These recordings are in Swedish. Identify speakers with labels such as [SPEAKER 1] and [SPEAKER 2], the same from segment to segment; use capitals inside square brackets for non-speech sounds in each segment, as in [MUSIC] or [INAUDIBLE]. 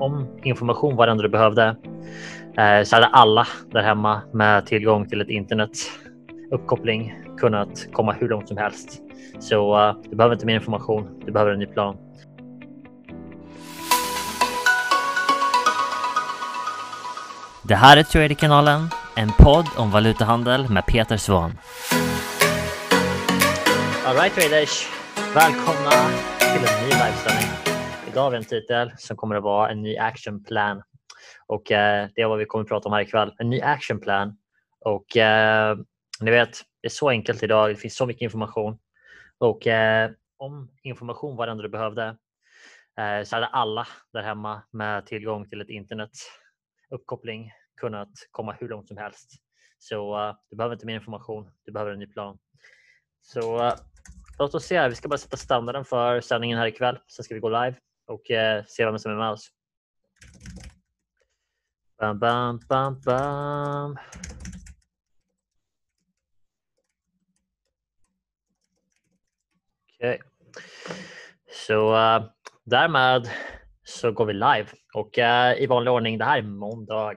[SPEAKER 1] om information var det enda du behövde eh, så hade alla där hemma med tillgång till ett internet uppkoppling kunnat komma hur långt som helst. Så uh, du behöver inte mer information. Du behöver en ny plan. Det här är Traderkanalen, en podd om valutahandel med Peter Svahn. Alright traders, välkomna till en ny livesändning. Idag har vi en titel som kommer att vara en ny action plan. Och eh, det är vad vi kommer att prata om här ikväll. En ny action plan. Och eh, ni vet, det är så enkelt idag. Det finns så mycket information. Och eh, om information var det enda du behövde eh, så hade alla där hemma med tillgång till ett internet uppkoppling kunnat komma hur långt som helst. Så uh, du behöver inte mer information. Du behöver en ny plan. Så uh, låt oss se. Vi ska bara sätta standarden för sändningen här ikväll. Sen ska vi gå live och eh, se vem som är med oss. Bam, bam, bam, bam. Okej. Okay. Så uh, därmed så går vi live och uh, i vanlig ordning, det här är måndag.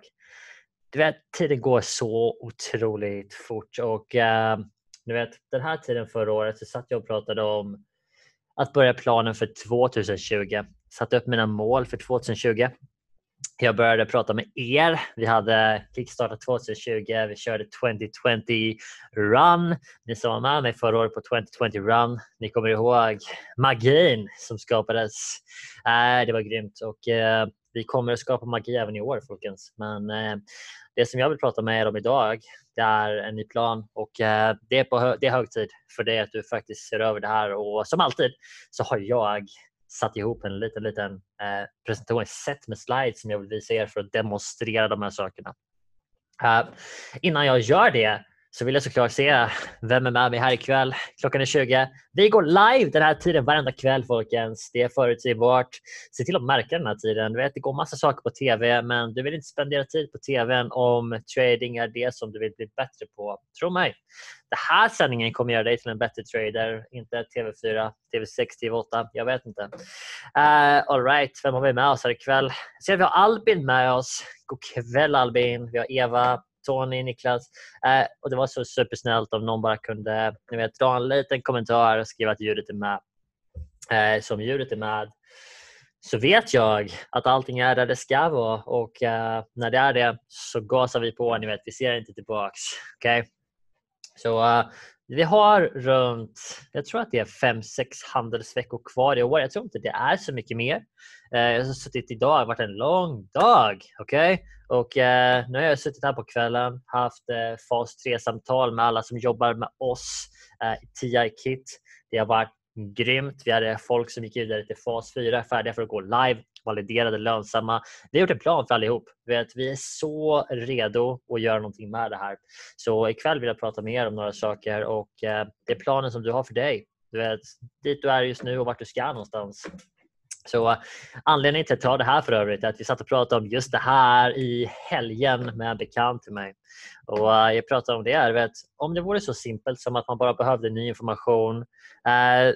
[SPEAKER 1] Du vet, tiden går så otroligt fort och eh, uh, du vet, den här tiden förra året så satt jag och pratade om att börja planen för 2020. Satte upp mina mål för 2020 jag började prata med er. Vi hade kickstartat 2020. Vi körde 2020 Run. Ni som var med mig förra året på 2020 Run, ni kommer ihåg magin som skapades. Äh, det var grymt och eh, vi kommer att skapa magi även i år folkens. Men eh, det som jag vill prata med er om idag det är en ny plan och eh, det, är på det är hög tid för dig att du faktiskt ser över det här och som alltid så har jag satt ihop en liten, liten eh, presentation, ett set med slides som jag vill visa er för att demonstrera de här sakerna. Eh, innan jag gör det så vill jag såklart se vem är med mig här ikväll. Klockan är 20. Vi går live den här tiden varenda kväll folkens. Det är förutsägbart. Se till att märka den här tiden. Du vet, det går massa saker på TV men du vill inte spendera tid på TV om trading är det som du vill bli bättre på. Tro mig. Den här sändningen kommer göra dig till en bättre trader. Inte TV4, TV6, TV8. Jag vet inte. Uh, all right. Vem har vi med oss här ikväll? Jag ser att vi har Albin med oss. God kväll Albin. Vi har Eva Tony, Niklas. Eh, och det var så supersnällt om någon bara kunde ni vet, dra en liten kommentar och skriva att ljudet är med. Eh, som ljudet är med så vet jag att allting är där det ska vara och eh, när det är det så gasar vi på. Ni vet, vi ser inte tillbaks. Okay? Så uh, vi har runt, jag tror att det är fem, sex handelsveckor kvar i år. Jag tror inte det är så mycket mer. Eh, jag har suttit idag, det har varit en lång dag. Okay? Och eh, nu har jag suttit här på kvällen, haft eh, fas 3-samtal med alla som jobbar med oss eh, i TI-kit. Det har varit grymt. Vi hade folk som gick vidare till fas 4, färdiga för att gå live, validerade, lönsamma. Vi har gjort en plan för allihop. Vi är så redo att göra någonting med det här. Så ikväll vill jag prata med er om några saker och eh, det är planen som du har för dig. Du vet, dit du är just nu och vart du ska någonstans. Så eh, anledningen till att jag tar det här för övrigt är att vi satt och pratade om just det här i helgen med en bekant till mig. Och eh, jag pratade om det här, vet, om det vore så simpelt som att man bara behövde ny information. Eh,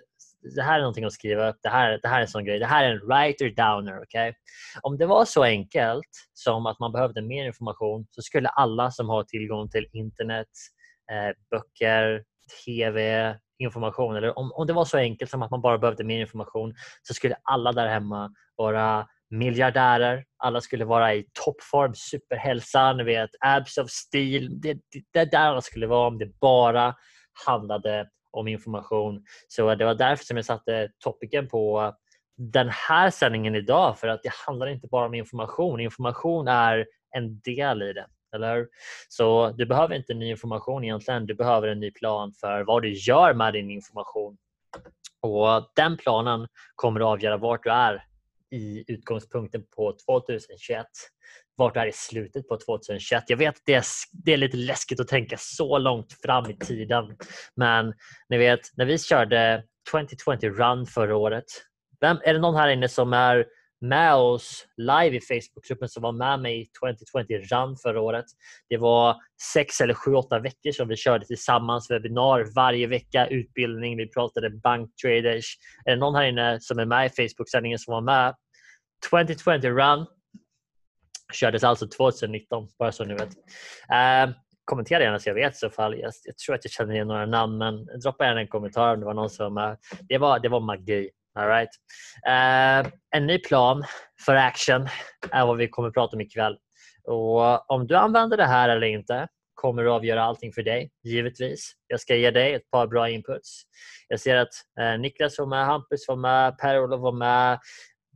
[SPEAKER 1] det här är någonting att skriva upp. Det här, det här är en sån grej. Det här är en writer downer. Okay? Om det var så enkelt som att man behövde mer information så skulle alla som har tillgång till internet, eh, böcker, TV, information eller om, om det var så enkelt som att man bara behövde mer information så skulle alla där hemma vara miljardärer. Alla skulle vara i toppform, superhälsa, ni vet, abs of steel. Det, det, det där alla skulle vara om det bara handlade om information. Så det var därför som jag satte topicen på den här sändningen idag för att det handlar inte bara om information. Information är en del i det. Eller Så du behöver inte ny information egentligen. Du behöver en ny plan för vad du gör med din information. Och Den planen kommer att avgöra vart du är i utgångspunkten på 2021 vart du är i slutet på 2021. Jag vet att det är, det är lite läskigt att tänka så långt fram i tiden. Men ni vet, när vi körde 2020 Run förra året. Vem, är det någon här inne som är med oss live i Facebookgruppen som var med mig i 2020 Run förra året. Det var sex eller sju, åtta veckor som vi körde tillsammans, webbinar varje vecka, utbildning, vi pratade banktraders. Är det någon här inne som är med i Facebook-sändningen som var med? 2020 Run, Kördes alltså 2019, bara så ni vet. Eh, kommentera gärna så jag vet så fall. Jag, jag, tror att jag känner igen några namn men droppa gärna en kommentar om det var någon som... Uh, det, var, det var magi. All right. Uh, en ny plan för action är vad vi kommer att prata om ikväll. Och om du använder det här eller inte kommer att avgöra allting för dig, givetvis. Jag ska ge dig ett par bra inputs. Jag ser att eh, Niklas var med, Hampus var med, Per-Olof var med.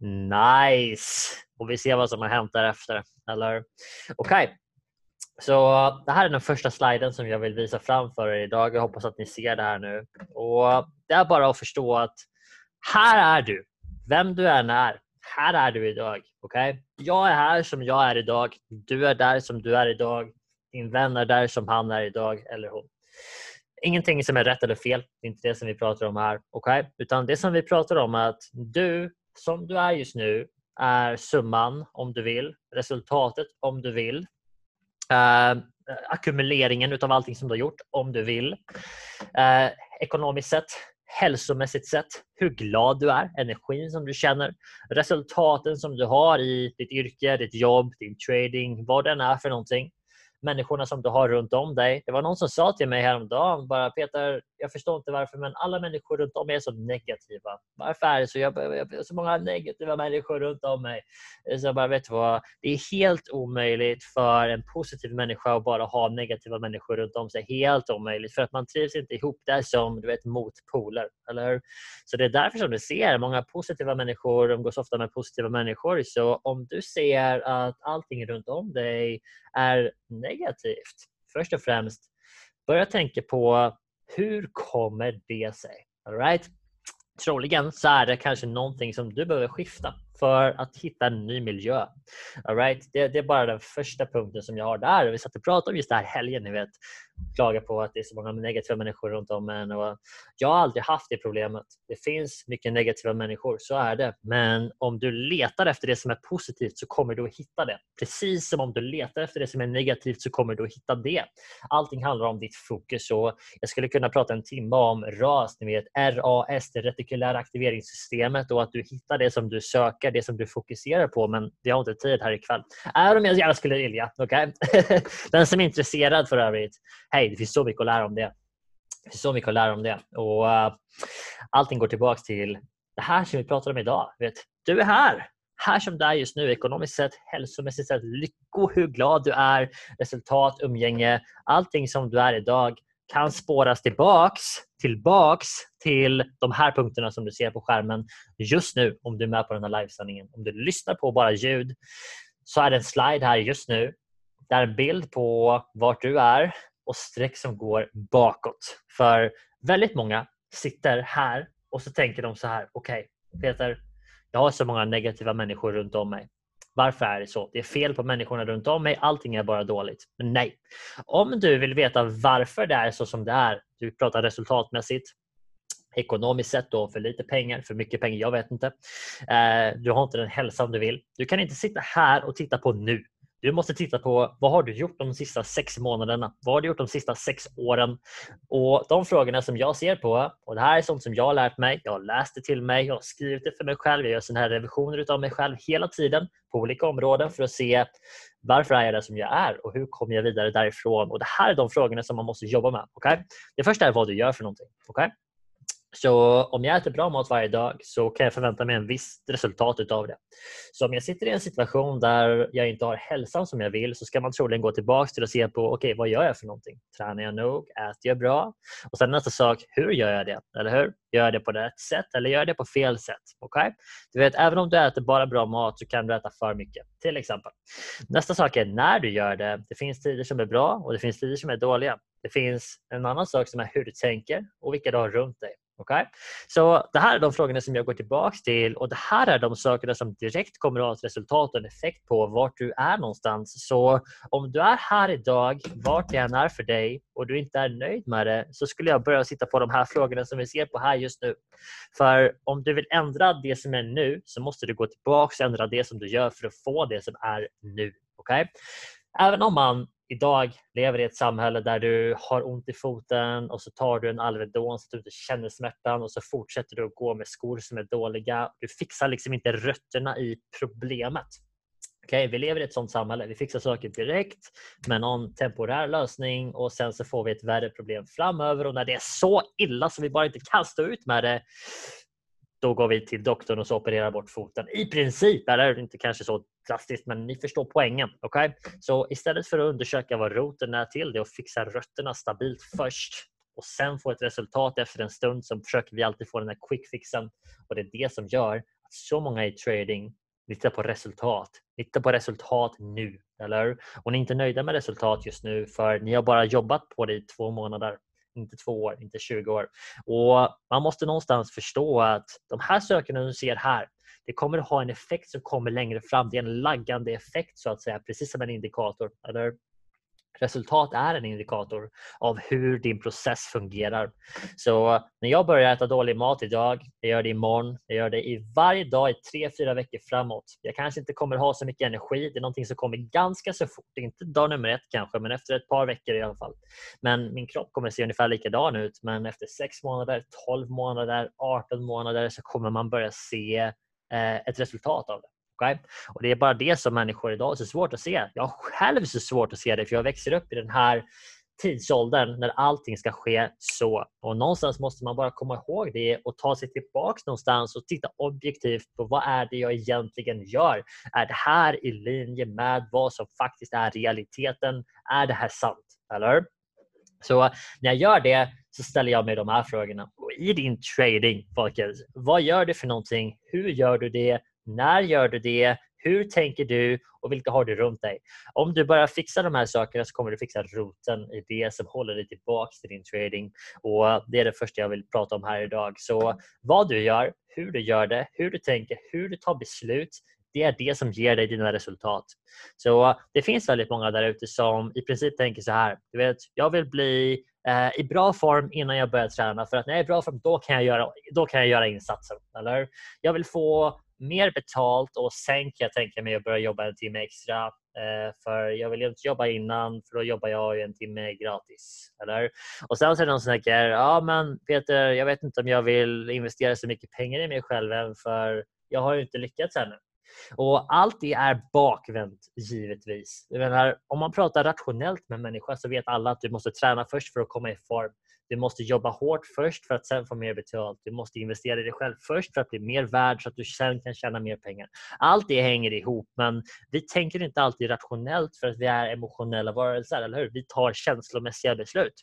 [SPEAKER 1] Nice! Och vi ser vad som har hänt därefter. Okej, okay. så det här är den första sliden som jag vill visa fram för er idag. Jag hoppas att ni ser det här nu. Och Det är bara att förstå att här är du, vem du än är. Här är du idag. Okay? Jag är här som jag är idag. Du är där som du är idag. Din vän är där som han är idag, eller hon. Ingenting som är rätt eller fel. Det är inte det som vi pratar om här. Okay? Utan det som vi pratar om är att du, som du är just nu, är summan om du vill, resultatet om du vill, eh, ackumuleringen utav allting som du har gjort om du vill. Eh, ekonomiskt sett, hälsomässigt sett, hur glad du är, energin som du känner, resultaten som du har i ditt yrke, ditt jobb, din trading, vad den är för någonting människorna som du har runt om dig. Det var någon som sa till mig häromdagen bara Peter, jag förstår inte varför men alla människor runt om mig är så negativa. Varför är det så? Jag, jag, jag så många negativa människor runt om mig. Så jag bara, vet du vad? Det är helt omöjligt för en positiv människa att bara ha negativa människor runt om sig. Helt omöjligt för att man trivs inte ihop där som du vet motpoler. Eller hur? Så det är därför som du ser många positiva människor umgås ofta med positiva människor. Så om du ser att allting runt om dig är negativt. Först och främst, börja tänka på hur kommer det sig? All right? Troligen så är det kanske någonting som du behöver skifta för att hitta en ny miljö. All right? det, det är bara den första punkten som jag har där. Vi satt och pratade om just det här helgen. Ni vet klagar på att det är så många negativa människor runt om en. Och jag har aldrig haft det problemet. Det finns mycket negativa människor, så är det. Men om du letar efter det som är positivt så kommer du att hitta det. Precis som om du letar efter det som är negativt så kommer du att hitta det. Allting handlar om ditt fokus. Och jag skulle kunna prata en timme om RAS, ni vet RAS, det retikulära aktiveringssystemet och att du hittar det som du söker, det som du fokuserar på. Men vi har inte tid här ikväll. Även om jag gärna skulle vilja. Okay? [LAUGHS] Den som är intresserad för övrigt hej, det finns så mycket att lära om det. Det finns så mycket att lära om det. Och uh, Allting går tillbaka till det här som vi pratar om idag. Vet, du är här. Här som du är just nu, ekonomiskt sett, hälsomässigt sett, lycko, hur glad du är, resultat, umgänge, allting som du är idag kan spåras tillbaks, tillbaks till de här punkterna som du ser på skärmen just nu om du är med på den här livesändningen. Om du lyssnar på bara ljud så är det en slide här just nu. Det är en bild på vart du är och streck som går bakåt. För väldigt många sitter här och så tänker de så här. Okej, okay, Peter, jag har så många negativa människor runt om mig. Varför är det så? Det är fel på människorna runt om mig. Allting är bara dåligt. Men nej. Om du vill veta varför det är så som det är. Du pratar resultatmässigt ekonomiskt sett då för lite pengar, för mycket pengar, jag vet inte. Eh, du har inte den hälsan du vill. Du kan inte sitta här och titta på nu. Du måste titta på vad har du gjort de sista sex månaderna? Vad har du gjort de sista sex åren? Och De frågorna som jag ser på, och det här är sånt som jag har lärt mig. Jag har läst det till mig, jag har skrivit det för mig själv. Jag gör såna här revisioner av mig själv hela tiden på olika områden för att se varför är jag där som jag är och hur kommer jag vidare därifrån? Och Det här är de frågorna som man måste jobba med. Okay? Det första är vad du gör för någonting. Okay? Så om jag äter bra mat varje dag så kan jag förvänta mig en viss resultat utav det. Så om jag sitter i en situation där jag inte har hälsan som jag vill så ska man troligen gå tillbaka till att se på okej, okay, vad gör jag för någonting? Tränar jag nog? Äter jag bra? Och sen nästa sak, hur gör jag det? Eller hur? Gör jag det på rätt sätt eller gör jag det på fel sätt? Okay? Du vet, även om du äter bara bra mat så kan du äta för mycket, till exempel. Nästa sak är när du gör det. Det finns tider som är bra och det finns tider som är dåliga. Det finns en annan sak som är hur du tänker och vilka du har runt dig. Okay? Så Det här är de frågorna som jag går tillbaka till och det här är de sakerna som direkt kommer att ha ett resultat och en effekt på vart du är någonstans. Så om du är här idag, vart det än är för dig och du inte är nöjd med det så skulle jag börja sitta på de här frågorna som vi ser på här just nu. För om du vill ändra det som är nu så måste du gå tillbaka och ändra det som du gör för att få det som är nu. Okay? Även om man idag lever i ett samhälle där du har ont i foten och så tar du en Alvedon så att du inte känner smärtan och så fortsätter du att gå med skor som är dåliga. Du fixar liksom inte rötterna i problemet. Okay, vi lever i ett sånt samhälle. Vi fixar saker direkt med någon temporär lösning och sen så får vi ett värre problem framöver och när det är så illa så vi bara inte kan stå ut med det, då går vi till doktorn och så opererar bort foten. I princip, eller inte kanske så drastiskt, men ni förstår poängen. Okay? Så istället för att undersöka vad roten är till det och fixa rötterna stabilt först och sen få ett resultat efter en stund så försöker vi alltid få den här quick fixen och det är det som gör att så många i trading ni tittar på resultat. Titta på resultat nu, eller Och ni är inte nöjda med resultat just nu för ni har bara jobbat på det i två månader. Inte två år, inte 20 år. Och Man måste någonstans förstå att de här sökandena du ser här, det kommer att ha en effekt som kommer längre fram. Det är en laggande effekt så att säga, precis som en indikator. Eller Resultat är en indikator av hur din process fungerar. Så eh, när jag börjar äta dålig mat idag, jag gör det imorgon, jag gör det i varje dag i tre, fyra veckor framåt. Jag kanske inte kommer ha så mycket energi. Det är någonting som kommer ganska så fort. Inte dag nummer ett kanske, men efter ett par veckor i alla fall. Men min kropp kommer se ungefär likadan ut. Men efter sex månader, 12 månader, 18 månader så kommer man börja se eh, ett resultat av det. Okay? Och Det är bara det som människor idag har så svårt att se. Jag har själv så svårt att se det för jag växer upp i den här tidsåldern när allting ska ske så. Och någonstans måste man bara komma ihåg det och ta sig tillbaks någonstans och titta objektivt på vad är det jag egentligen gör? Är det här i linje med vad som faktiskt är realiteten? Är det här sant? Eller? Så när jag gör det så ställer jag mig de här frågorna. Och I din trading, folkens, vad gör du för någonting? Hur gör du det? När gör du det? Hur tänker du och vilka har du runt dig? Om du börjar fixa de här sakerna så kommer du fixa roten i det som håller dig tillbaka till din trading. Och Det är det första jag vill prata om här idag. Så vad du gör, hur du gör det, hur du tänker, hur du tar beslut. Det är det som ger dig dina resultat. Så Det finns väldigt många där ute som i princip tänker så här. Du vet, jag vill bli eh, i bra form innan jag börjar träna för att när jag är i bra form då kan jag göra, då kan jag göra insatsen. Eller? Jag vill få mer betalt och sen kan jag tänka mig att börja jobba en timme extra. Eh, för jag vill ju inte jobba innan för då jobbar jag ju en timme gratis. Eller? Och sen så är det någon som tänker, ja men Peter, jag vet inte om jag vill investera så mycket pengar i mig själv än för jag har ju inte lyckats ännu. Och allt det är bakvänt givetvis. Jag menar, om man pratar rationellt med människor så vet alla att du måste träna först för att komma i form. Du måste jobba hårt först för att sen få mer betalt. Du måste investera i dig själv först för att bli mer värd så att du sen kan tjäna mer pengar. Allt det hänger ihop men vi tänker inte alltid rationellt för att vi är emotionella varelser, eller hur? Vi tar känslomässiga beslut.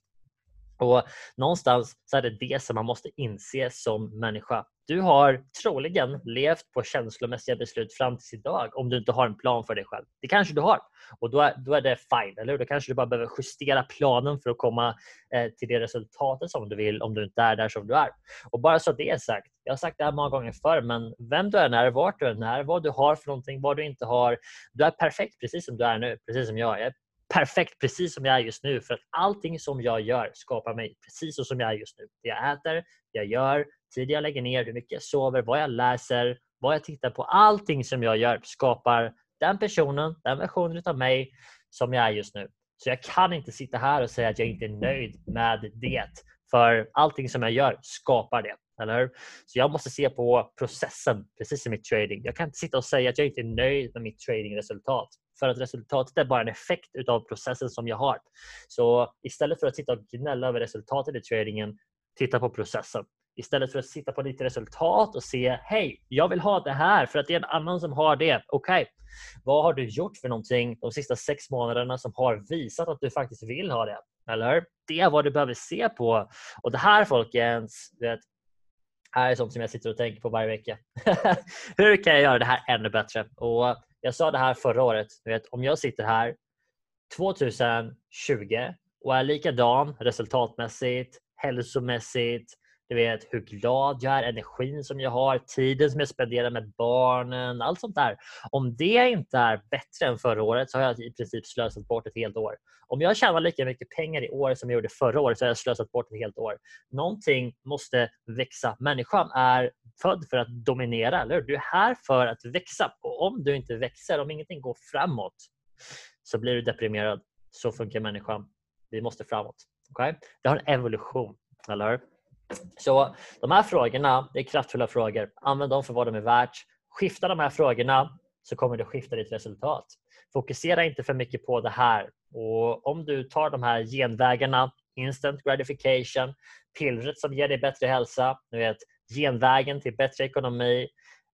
[SPEAKER 1] Och Någonstans så är det det som man måste inse som människa. Du har troligen levt på känslomässiga beslut fram till idag om du inte har en plan för dig själv. Det kanske du har och då är, då är det fine. Eller Då kanske du bara behöver justera planen för att komma eh, till det resultatet som du vill om du inte är där som du är. Och Bara så det är sagt. Jag har sagt det här många gånger förr men vem du än är, vart du än är, vad du har för någonting, vad du inte har. Du är perfekt precis som du är nu, precis som jag. Jag är perfekt precis som jag är just nu för att allting som jag gör skapar mig precis så som jag är just nu. Det jag äter, det jag gör, tid jag lägger ner, hur mycket jag sover, vad jag läser, vad jag tittar på. Allting som jag gör skapar den personen, den versionen av mig som jag är just nu. Så jag kan inte sitta här och säga att jag inte är nöjd med det. För allting som jag gör skapar det. Eller hur? Så jag måste se på processen, precis som i trading. Jag kan inte sitta och säga att jag inte är nöjd med mitt tradingresultat. För att resultatet är bara en effekt av processen som jag har. Så istället för att sitta och gnälla över resultatet i tradingen, titta på processen. Istället för att sitta på ditt resultat och se, hej, jag vill ha det här för att det är en annan som har det. Okej, okay. vad har du gjort för någonting de sista sex månaderna som har visat att du faktiskt vill ha det? Eller Det är vad du behöver se på. Och det här folkens, vet, här är sånt som jag sitter och tänker på varje vecka. [LAUGHS] Hur kan jag göra det här ännu bättre? Och jag sa det här förra året. Vet, om jag sitter här 2020 och är likadan resultatmässigt, hälsomässigt, du vet hur glad jag är, energin som jag har, tiden som jag spenderar med barnen, allt sånt där. Om det inte är bättre än förra året så har jag i princip slösat bort ett helt år. Om jag tjänar lika mycket pengar i år som jag gjorde förra året så har jag slösat bort ett helt år. Någonting måste växa. Människan är född för att dominera, eller Du är här för att växa. Och om du inte växer, om ingenting går framåt, så blir du deprimerad. Så funkar människan. Vi måste framåt. Okay? Det har en evolution, eller hur? Så de här frågorna, det är kraftfulla frågor. Använd dem för vad de är värt. Skifta de här frågorna så kommer det skifta ditt resultat. Fokusera inte för mycket på det här. Och om du tar de här genvägarna, instant gratification, pillret som ger dig bättre hälsa, du vet, genvägen till bättre ekonomi.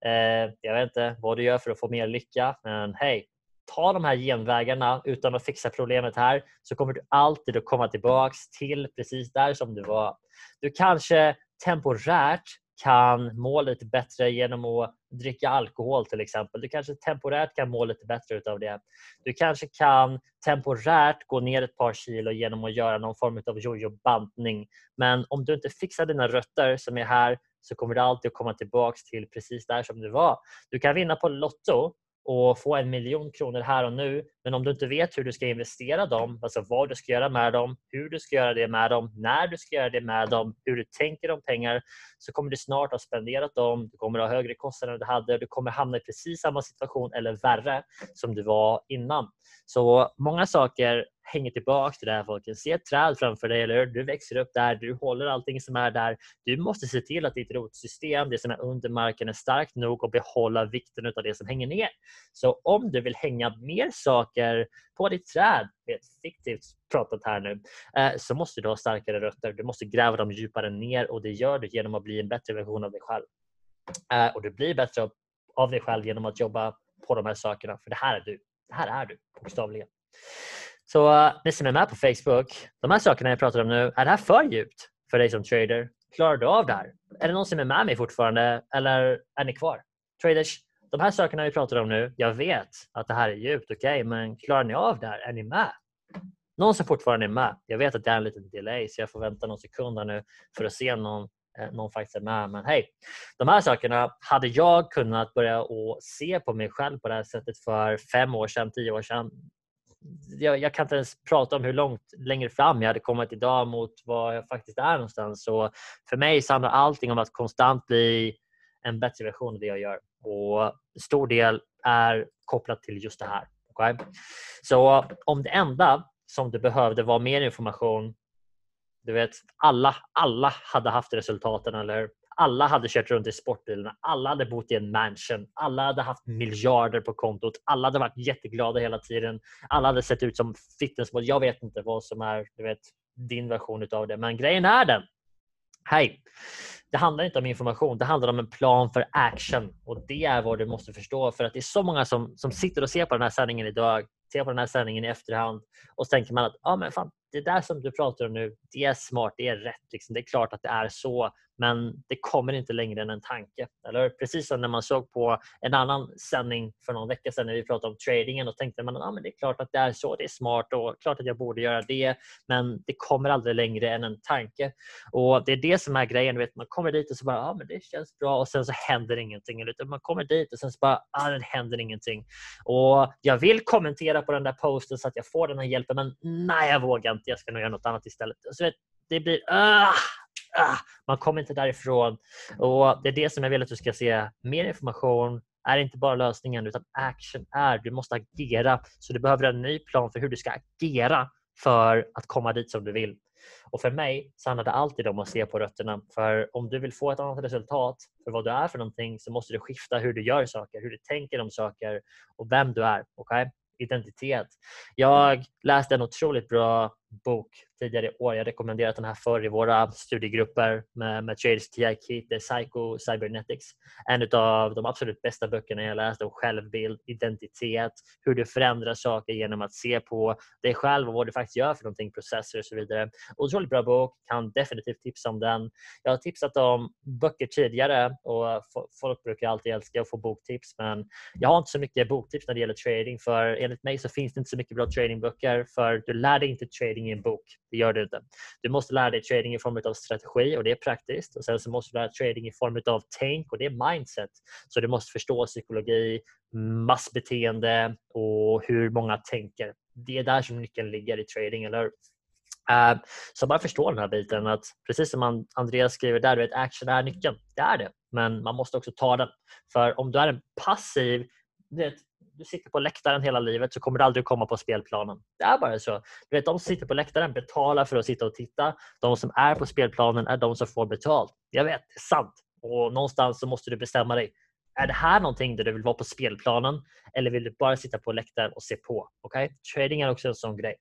[SPEAKER 1] Eh, jag vet inte vad du gör för att få mer lycka, men hej, ta de här genvägarna utan att fixa problemet här så kommer du alltid att komma tillbaks till precis där som du var. Du kanske temporärt kan må lite bättre genom att dricka alkohol till exempel. Du kanske temporärt kan må lite bättre utav det. Du kanske kan temporärt gå ner ett par kilo genom att göra någon form av jojo-bantning. Men om du inte fixar dina rötter som är här så kommer du alltid att komma tillbaks till precis där som du var. Du kan vinna på Lotto och få en miljon kronor här och nu. Men om du inte vet hur du ska investera dem, alltså vad du ska göra med dem, hur du ska göra det med dem, när du ska göra det med dem, hur du tänker om pengar, så kommer du snart ha spenderat dem, du kommer ha högre kostnader än du hade, du kommer hamna i precis samma situation eller värre som du var innan. Så många saker hänger tillbaka till det här folket. Se ett träd framför dig, eller Du växer upp där, du håller allting som är där. Du måste se till att ditt rotsystem, det som är under marken, är starkt nog att behålla vikten av det som hänger ner. Så om du vill hänga mer saker på ditt träd, det är fiktivt pratat här nu, eh, så måste du ha starkare rötter. Du måste gräva dem djupare ner och det gör du genom att bli en bättre version av dig själv. Eh, och du blir bättre av dig själv genom att jobba på de här sakerna, för det här är du. Här är du, bokstavligen. Så uh, ni som är med på Facebook, de här sakerna jag pratar om nu, är det här för djupt för dig som trader? Klarar du av det här? Är det någon som är med mig fortfarande eller är ni kvar? Traders, de här sakerna vi pratar om nu, jag vet att det här är djupt, okej, okay, men klarar ni av det här? Är ni med? Någon som fortfarande är med. Jag vet att det är en liten delay så jag får vänta någon sekund nu för att se någon Eh, någon faktiskt är med. Men hej, de här sakerna hade jag kunnat börja och se på mig själv på det här sättet för fem år sedan, tio år sedan jag, jag, kan inte ens prata om hur långt längre fram jag hade kommit idag mot vad jag faktiskt är någonstans. Så för mig så handlar allting om att konstant bli en bättre version av det jag gör. Och stor del är kopplat till just det här. Okay? Så om det enda som du behövde var mer information du vet, alla, alla hade haft resultaten, eller alla hade kört runt i sportbilarna, alla hade bott i en mansion, alla hade haft miljarder på kontot, alla hade varit jätteglada hela tiden, alla hade sett ut som fitnessmodell. Jag vet inte vad som är du vet, din version av det, men grejen är den. Hej! Det handlar inte om information, det handlar om en plan för action. Och det är vad du måste förstå för att det är så många som, som sitter och ser på den här sändningen idag, ser på den här sändningen i efterhand och så tänker man att ah, men fan, det där som du pratar om nu, det är smart, det är rätt. Liksom. Det är klart att det är så, men det kommer inte längre än en tanke. Eller Precis som när man såg på en annan sändning för någon vecka sedan när vi pratade om tradingen och tänkte man att ah, det är klart att det är så, det är smart och klart att jag borde göra det, men det kommer aldrig längre än en tanke. Och Det är det som är grejen. Vet, man kommer dit och så bara, ah, men det känns bra och sen så händer ingenting. Utan man kommer dit och sen så bara, ah, det händer ingenting. Och Jag vill kommentera på den där posten så att jag får den här hjälpen, men nej, jag vågar inte. Jag ska nog göra något annat istället. Så vet, det blir, ah, ah, man kommer inte därifrån. Och Det är det som jag vill att du ska se. Mer information är inte bara lösningen utan action är. Du måste agera. Så du behöver en ny plan för hur du ska agera för att komma dit som du vill. Och För mig så handlar det alltid om att se på rötterna. För om du vill få ett annat resultat för vad du är för någonting så måste du skifta hur du gör saker, hur du tänker om saker och vem du är. Okay? Identitet. Jag läste en otroligt bra bok tidigare i år. Jag rekommenderat den här förr i våra studiegrupper med, med Traders Psycho Cybernetics. En av de absolut bästa böckerna jag läst om självbild, identitet, hur du förändrar saker genom att se på dig själv och vad du faktiskt gör för någonting, processer och så vidare. Otroligt bra bok, kan definitivt tipsa om den. Jag har tipsat om böcker tidigare och folk brukar alltid älska att få boktips men jag har inte så mycket boktips när det gäller trading för enligt mig så finns det inte så mycket bra tradingböcker för du lär dig inte trading i en bok. Det gör du inte. Du måste lära dig trading i form av strategi och det är praktiskt. Och Sen så måste du lära dig trading i form av tänk och det är mindset. Så du måste förstå psykologi, massbeteende och hur många tänker. Det är där som nyckeln ligger i trading, eller Uh, så bara förstå den här biten att precis som Andreas skriver där, du vet, action är nyckeln. Det är det, men man måste också ta den. För om du är en passiv, vet, du sitter på läktaren hela livet så kommer du aldrig komma på spelplanen. Det är bara så. Du vet, de som sitter på läktaren betalar för att sitta och titta. De som är på spelplanen är de som får betalt. Jag vet, det är sant. Och någonstans så måste du bestämma dig. Är det här någonting där du vill vara på spelplanen eller vill du bara sitta på läktaren och se på? Okay? Trading är också en sån grej.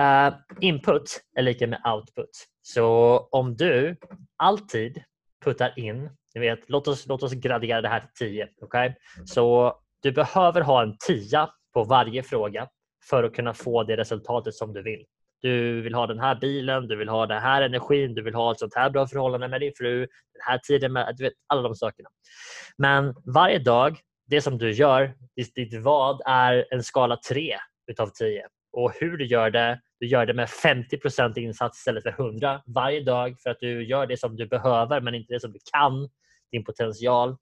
[SPEAKER 1] Uh, input är lika med output. Så om du alltid puttar in, ni vet, låt oss, låt oss gradera det här till 10. Okay? Så du behöver ha en tia på varje fråga för att kunna få det resultatet som du vill. Du vill ha den här bilen, du vill ha den här energin, du vill ha ett sånt här bra förhållande med din fru, den här tiden med, du vet alla de sakerna. Men varje dag, det som du gör, ditt vad är en skala 3 utav 10. Och hur du gör det, du gör det med 50% insats istället för 100 varje dag för att du gör det som du behöver men inte det som du kan, din potential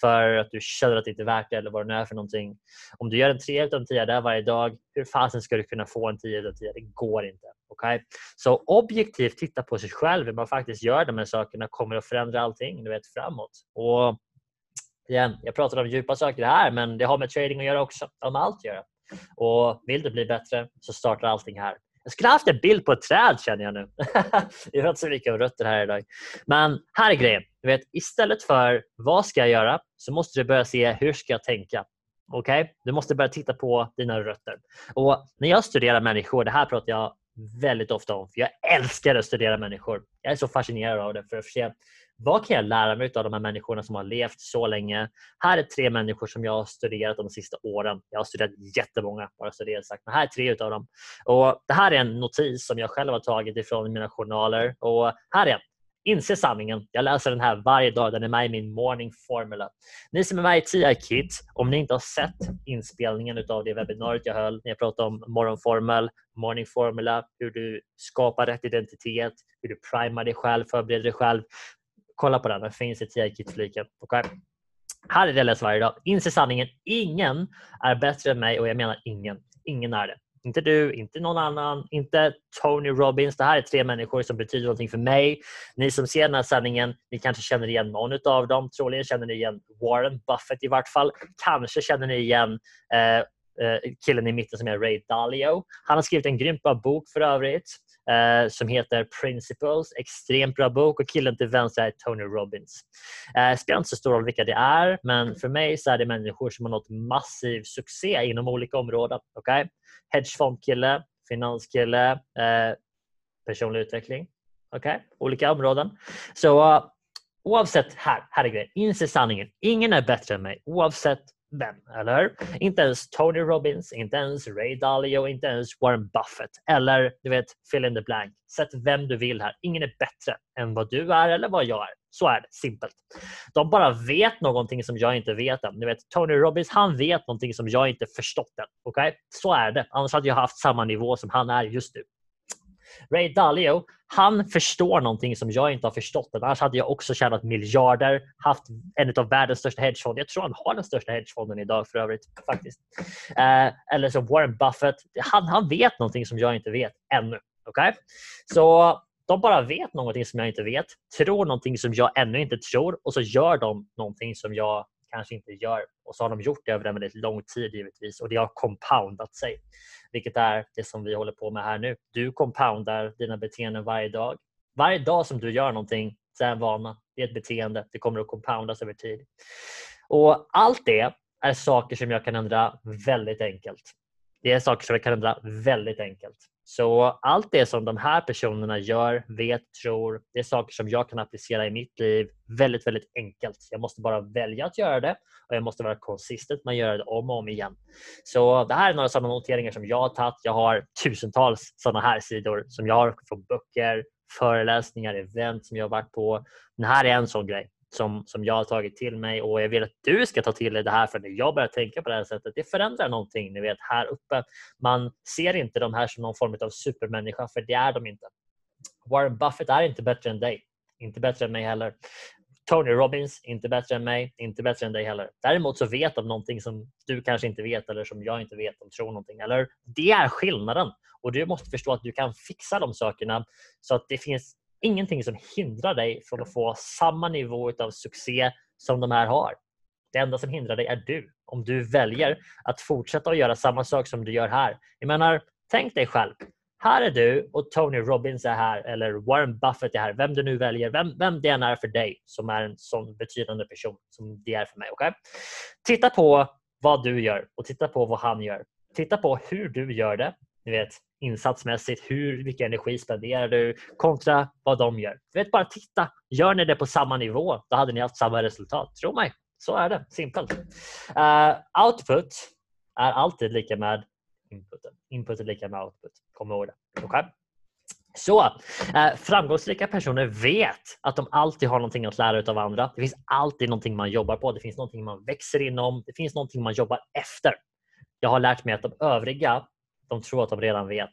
[SPEAKER 1] för att du känner att det inte är värt det eller vad det nu är för någonting. Om du gör en 3 av 10 där varje dag, hur fasen ska du kunna få en 10 av 10? Det går inte. Okay? Så objektivt titta på sig själv hur man faktiskt gör de här sakerna kommer att förändra allting du vet, framåt. Och igen, jag pratar om djupa saker här men det har med trading att göra också. Det har med allt att göra. Och vill du bli bättre så startar allting här. Jag skulle haft en bild på ett träd känner jag nu. [LAUGHS] jag har inte så mycket om rötter här idag. Men här är grejen. Du vet, istället för vad ska jag göra så måste du börja se hur ska jag tänka. Okej? Okay? Du måste börja titta på dina rötter. Och när jag studerar människor, det här pratar jag väldigt ofta om, för jag älskar att studera människor. Jag är så fascinerad av det för att se vad kan jag lära mig av de här människorna som har levt så länge? Här är tre människor som jag har studerat de sista åren. Jag har studerat jättemånga, bara så det är sagt. Men här är tre utav dem. Och det här är en notis som jag själv har tagit ifrån mina journaler. Och här är en. Inse sanningen. Jag läser den här varje dag. Den är med i min morning formula. Ni som är med i TI Kit, om ni inte har sett inspelningen av det webbinariet jag höll när jag pratade om morgonformel, morning formula, hur du skapar rätt identitet, hur du primar dig själv, förbereder dig själv kolla på den, den finns i TI-kit-fliken. Okay? Här är det jag läser varje dag. Inse sanningen. Ingen är bättre än mig och jag menar ingen. Ingen är det. Inte du, inte någon annan, inte Tony Robbins. Det här är tre människor som betyder någonting för mig. Ni som ser den här sändningen, ni kanske känner igen någon av dem. Troligen känner ni igen Warren Buffett i vart fall. Kanske känner ni igen eh, eh killen i mitten som är Ray Dalio. Han har skrivit en grym bok för övrigt eh, som heter Principles. Extremt bra bok och killen till vänster är Tony Robbins. Eh, spelar inte så stor roll vilka det är men för mig så är det människor som har nått massiv succé inom olika områden. Okay? Hedgefondkille, finanskille, eh, personlig utveckling. Okay? Olika områden. Så uh, oavsett, här, här är grejen. Inse sanningen. Ingen är bättre än mig oavsett vem, eller Inte ens Tony Robbins, inte ens Ray Dalio, inte ens Warren Buffett eller du vet, fill in the blank. Sätt vem du vill här. Ingen är bättre än vad du är eller vad jag är. Så är det, simpelt. De bara vet någonting som jag inte vet än. Du vet, Tony Robbins, han vet någonting som jag inte förstått än. Okay? Så är det. Annars hade jag haft samma nivå som han är just nu. Ray Dalio, han förstår någonting som jag inte har förstått. Annars hade jag också tjänat miljarder, haft en av världens största hedgefonder. Jag tror han har den största hedgefonden idag för övrigt. faktiskt. Eh, eller som Warren Buffett. Han, han vet någonting som jag inte vet ännu. Okay? Så de bara vet någonting som jag inte vet, tror någonting som jag ännu inte tror och så gör de någonting som jag kanske inte gör. Och så har de gjort det över en väldigt lång tid givetvis och det har compoundat sig. Vilket är det som vi håller på med här nu. Du compoundar dina beteenden varje dag. Varje dag som du gör någonting så är en vana. Det är ett beteende. Det kommer att compoundas över tid. Och allt det är saker som jag kan ändra väldigt enkelt. Det är saker som jag kan ändra väldigt enkelt. Så allt det som de här personerna gör, vet, tror, det är saker som jag kan applicera i mitt liv väldigt, väldigt enkelt. Jag måste bara välja att göra det och jag måste vara konsistent med att göra det om och om igen. Så det här är några sådana noteringar som jag har tagit. Jag har tusentals sådana här sidor som jag har från böcker, föreläsningar, event som jag har varit på. Den här är en sån grej som, som jag har tagit till mig och jag vill att du ska ta till dig det här för när jag börjar tänka på det här sättet, det förändrar någonting. Ni vet här uppe, man ser inte de här som någon form av supermänniska för det är de inte. Warren Buffett är inte bättre än dig, inte bättre än mig heller. Tony Robbins, inte bättre än mig, inte bättre än dig heller. Däremot så vet de någonting som du kanske inte vet eller som jag inte vet. De tror någonting. Eller det är skillnaden. Och du måste förstå att du kan fixa de sakerna så att det finns ingenting som hindrar dig från att få samma nivå av succé som de här har. Det enda som hindrar dig är du. Om du väljer att fortsätta att göra samma sak som du gör här. Jag menar, tänk dig själv. här är du och Tony Robbins är här eller Warren Buffett är här, vem du nu väljer, vem, vem det än är för dig som är en sån betydande person som det är för mig. Okay? Titta på vad du gör och titta på vad han gör. Titta på hur du gör det, ni vet insatsmässigt, hur mycket energi spenderar du kontra vad de gör. Du vet, bara titta, gör ni det på samma nivå, då hade ni haft samma resultat. Tro mig, så är det. Simpelt. Uh, output är alltid lika med inputen. Input är lika med output. Kom ihåg det. Okay? Så eh, framgångsrika personer vet att de alltid har någonting att lära av andra. Det finns alltid någonting man jobbar på. Det finns någonting man växer inom. Det finns någonting man jobbar efter. Jag har lärt mig att de övriga de tror att de redan vet.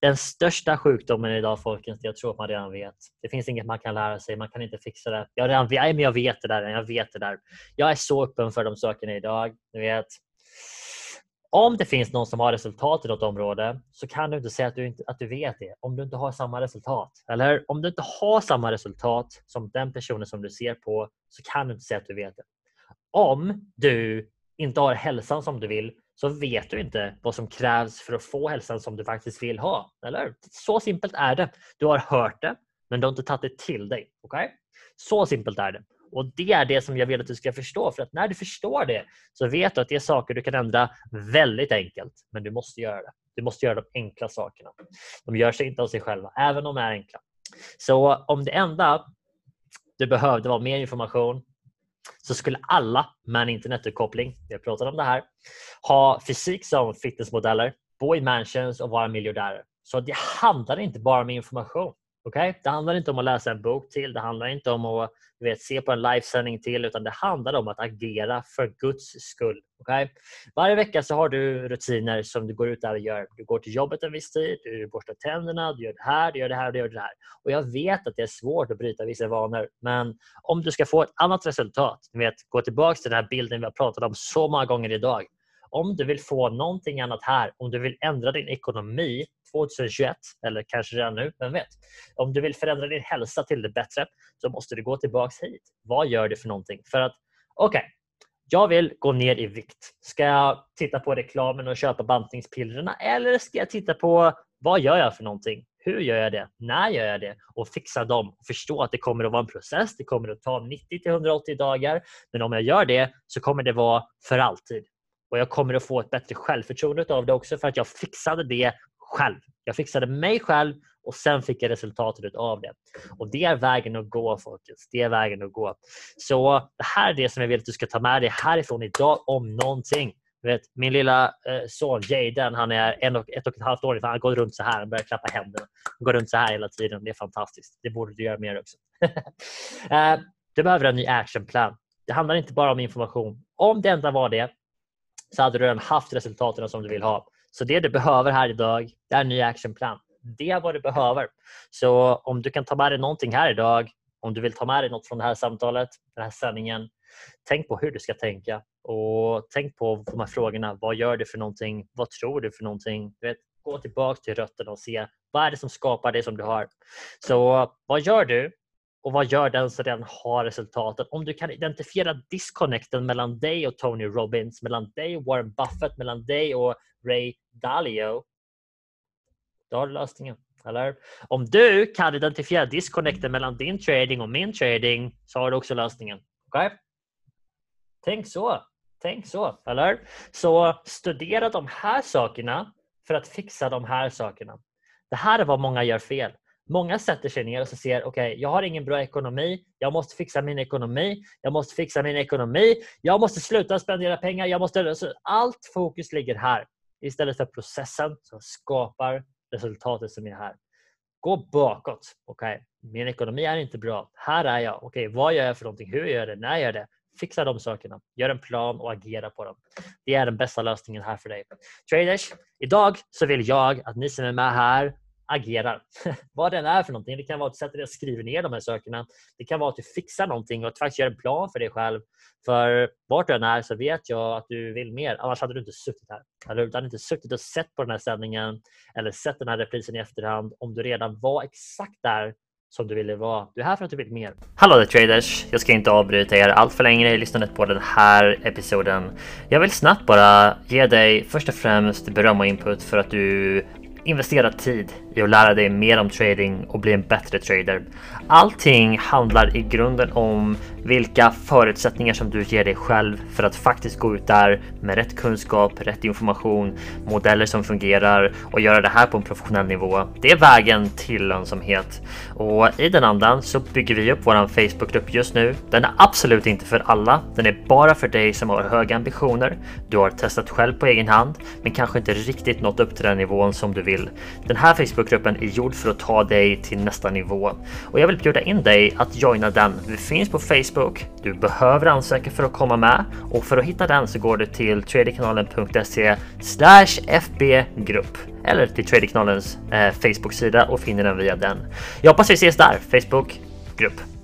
[SPEAKER 1] Den största sjukdomen idag folkens, jag tror att man redan vet. Det finns inget man kan lära sig, man kan inte fixa det. Jag, redan, men jag vet det där, jag vet det där. Jag är så öppen för de sakerna idag. Ni vet. Om det finns någon som har resultat i något område så kan du inte säga att du, inte, att du vet det om du inte har samma resultat. Eller om du inte har samma resultat som den personen som du ser på så kan du inte säga att du vet det. Om du inte har hälsan som du vill så vet du inte vad som krävs för att få hälsan som du faktiskt vill ha. Eller Så simpelt är det. Du har hört det, men du har inte tagit det till dig. Okay? Så simpelt är det. Och Det är det som jag vill att du ska förstå. För att när du förstår det så vet du att det är saker du kan ändra väldigt enkelt. Men du måste göra det. Du måste göra de enkla sakerna. De gör sig inte av sig själva, även om de är enkla. Så om det enda du behövde var mer information så skulle alla med en internetuppkoppling, vi har pratat om det här, ha fysik som fitnessmodeller, bo i mansions och vara miljardärer. Så det handlar inte bara om information. Okay? Det handlar inte om att läsa en bok till, det handlar inte om att vet, se på en livesändning till, utan det handlar om att agera för Guds skull. Okay? Varje vecka så har du rutiner som du går ut där och gör. Du går till jobbet en viss tid, du borstar tänderna, du gör det här, du gör det här, du gör det här. Och jag vet att det är svårt att bryta vissa vanor, men om du ska få ett annat resultat, du vet, gå tillbaka till den här bilden vi har pratat om så många gånger idag. Om du vill få någonting annat här, om du vill ändra din ekonomi 2021 eller kanske redan nu, vem vet? Om du vill förändra din hälsa till det bättre så måste du gå tillbaka hit. Vad gör du för någonting? För att okej, okay, jag vill gå ner i vikt. Ska jag titta på reklamen och köpa bantningspillerna eller ska jag titta på vad gör jag för någonting? Hur gör jag det? När gör jag det? Och fixa dem. Förstå att det kommer att vara en process. Det kommer att ta 90 till 180 dagar. Men om jag gör det så kommer det vara för alltid. Och jag kommer att få ett bättre självförtroende av det också för att jag fixade det själv. Jag fixade mig själv och sen fick jag resultatet av det. Och det är vägen att gå folkens. Det är vägen att gå. Så det här är det som jag vill att du ska ta med dig härifrån idag om någonting. vet, min lilla eh, son Jaden, han är en och, ett och ett halvt år. Han går runt så här. Han börjar klappa händerna. Han går runt så här hela tiden. Det är fantastiskt. Det borde du göra mer också. [LAUGHS] Eh, du behöver en ny actionplan. Det handlar inte bara om information. Om det enda var det så hade du redan haft resultaten som du vill ha. Så det du behöver här idag det är en ny actionplan. Det är vad du behöver. Så om du kan ta med dig någonting här idag, om du vill ta med dig något från det här samtalet, den här sändningen, tänk på hur du ska tänka och tänk på de här frågorna. Vad gör du för någonting? Vad tror du för någonting? Du vet, gå tillbaka till rötterna och se vad är det som skapar det som du har. Så vad gör du och vad gör den som redan har resultatet? Om du kan identifiera disconnecten mellan dig och Tony Robbins, mellan dig och Warren Buffett, mellan dig och Ray Dalio, då har du lösningen. Eller? Om du kan identifiera disconnecten mellan din trading och min trading så har du också lösningen. Okay? Tänk så. Tänk så. Eller? Så studera de här sakerna för att fixa de här sakerna. Det här är vad många gör fel. Många sätter sig ner och så ser okej, okay, jag har ingen bra ekonomi. Jag måste fixa min ekonomi. Jag måste fixa min ekonomi. Jag måste sluta spendera pengar. Jag måste... allt fokus ligger här istället för processen som skapar resultatet som är här. Gå bakåt. Okay, min ekonomi är inte bra. Här är jag. Okay, vad gör jag för någonting? Hur gör jag det? När gör jag det? Fixa de sakerna. Gör en plan och agera på dem. Det är den bästa lösningen här för dig. Traders, idag så vill jag att ni som är med här agerar. [LAUGHS] Vad den är för någonting. Det kan vara att du dig och skriver ner de här sakerna. Det kan vara att du fixar någonting och att faktiskt gör en plan för dig själv. För vart du än är så vet jag att du vill mer. Annars hade du inte suttit här. Eller du hade inte suttit och sett på den här sändningen eller sett den här reprisen i efterhand om du redan var exakt där som du ville vara. Du är här för att du vill mer. Hallå där traders! Jag ska inte avbryta er allt för länge i lyssnandet på den här episoden. Jag vill snabbt bara ge dig först och främst beröm och input för att du investerat tid i att lära dig mer om trading och bli en bättre trader. Allting handlar i grunden om vilka förutsättningar som du ger dig själv för att faktiskt gå ut där med rätt kunskap, rätt information, modeller som fungerar och göra det här på en professionell nivå. Det är vägen till lönsamhet och i den andan så bygger vi upp våran Facebookgrupp just nu. Den är absolut inte för alla. Den är bara för dig som har höga ambitioner. Du har testat själv på egen hand, men kanske inte riktigt nått upp till den nivån som du vill. Den här Facebook Facebookgruppen är gjord för att ta dig till nästa nivå och jag vill bjuda in dig att joina den. Vi finns på Facebook. Du behöver ansöka för att komma med och för att hitta den så går du till tradekanalen.se fbgrupp eller till Tredjekanalens eh, Facebook-sida och finner den via den. Jag hoppas vi ses där. Facebook grupp.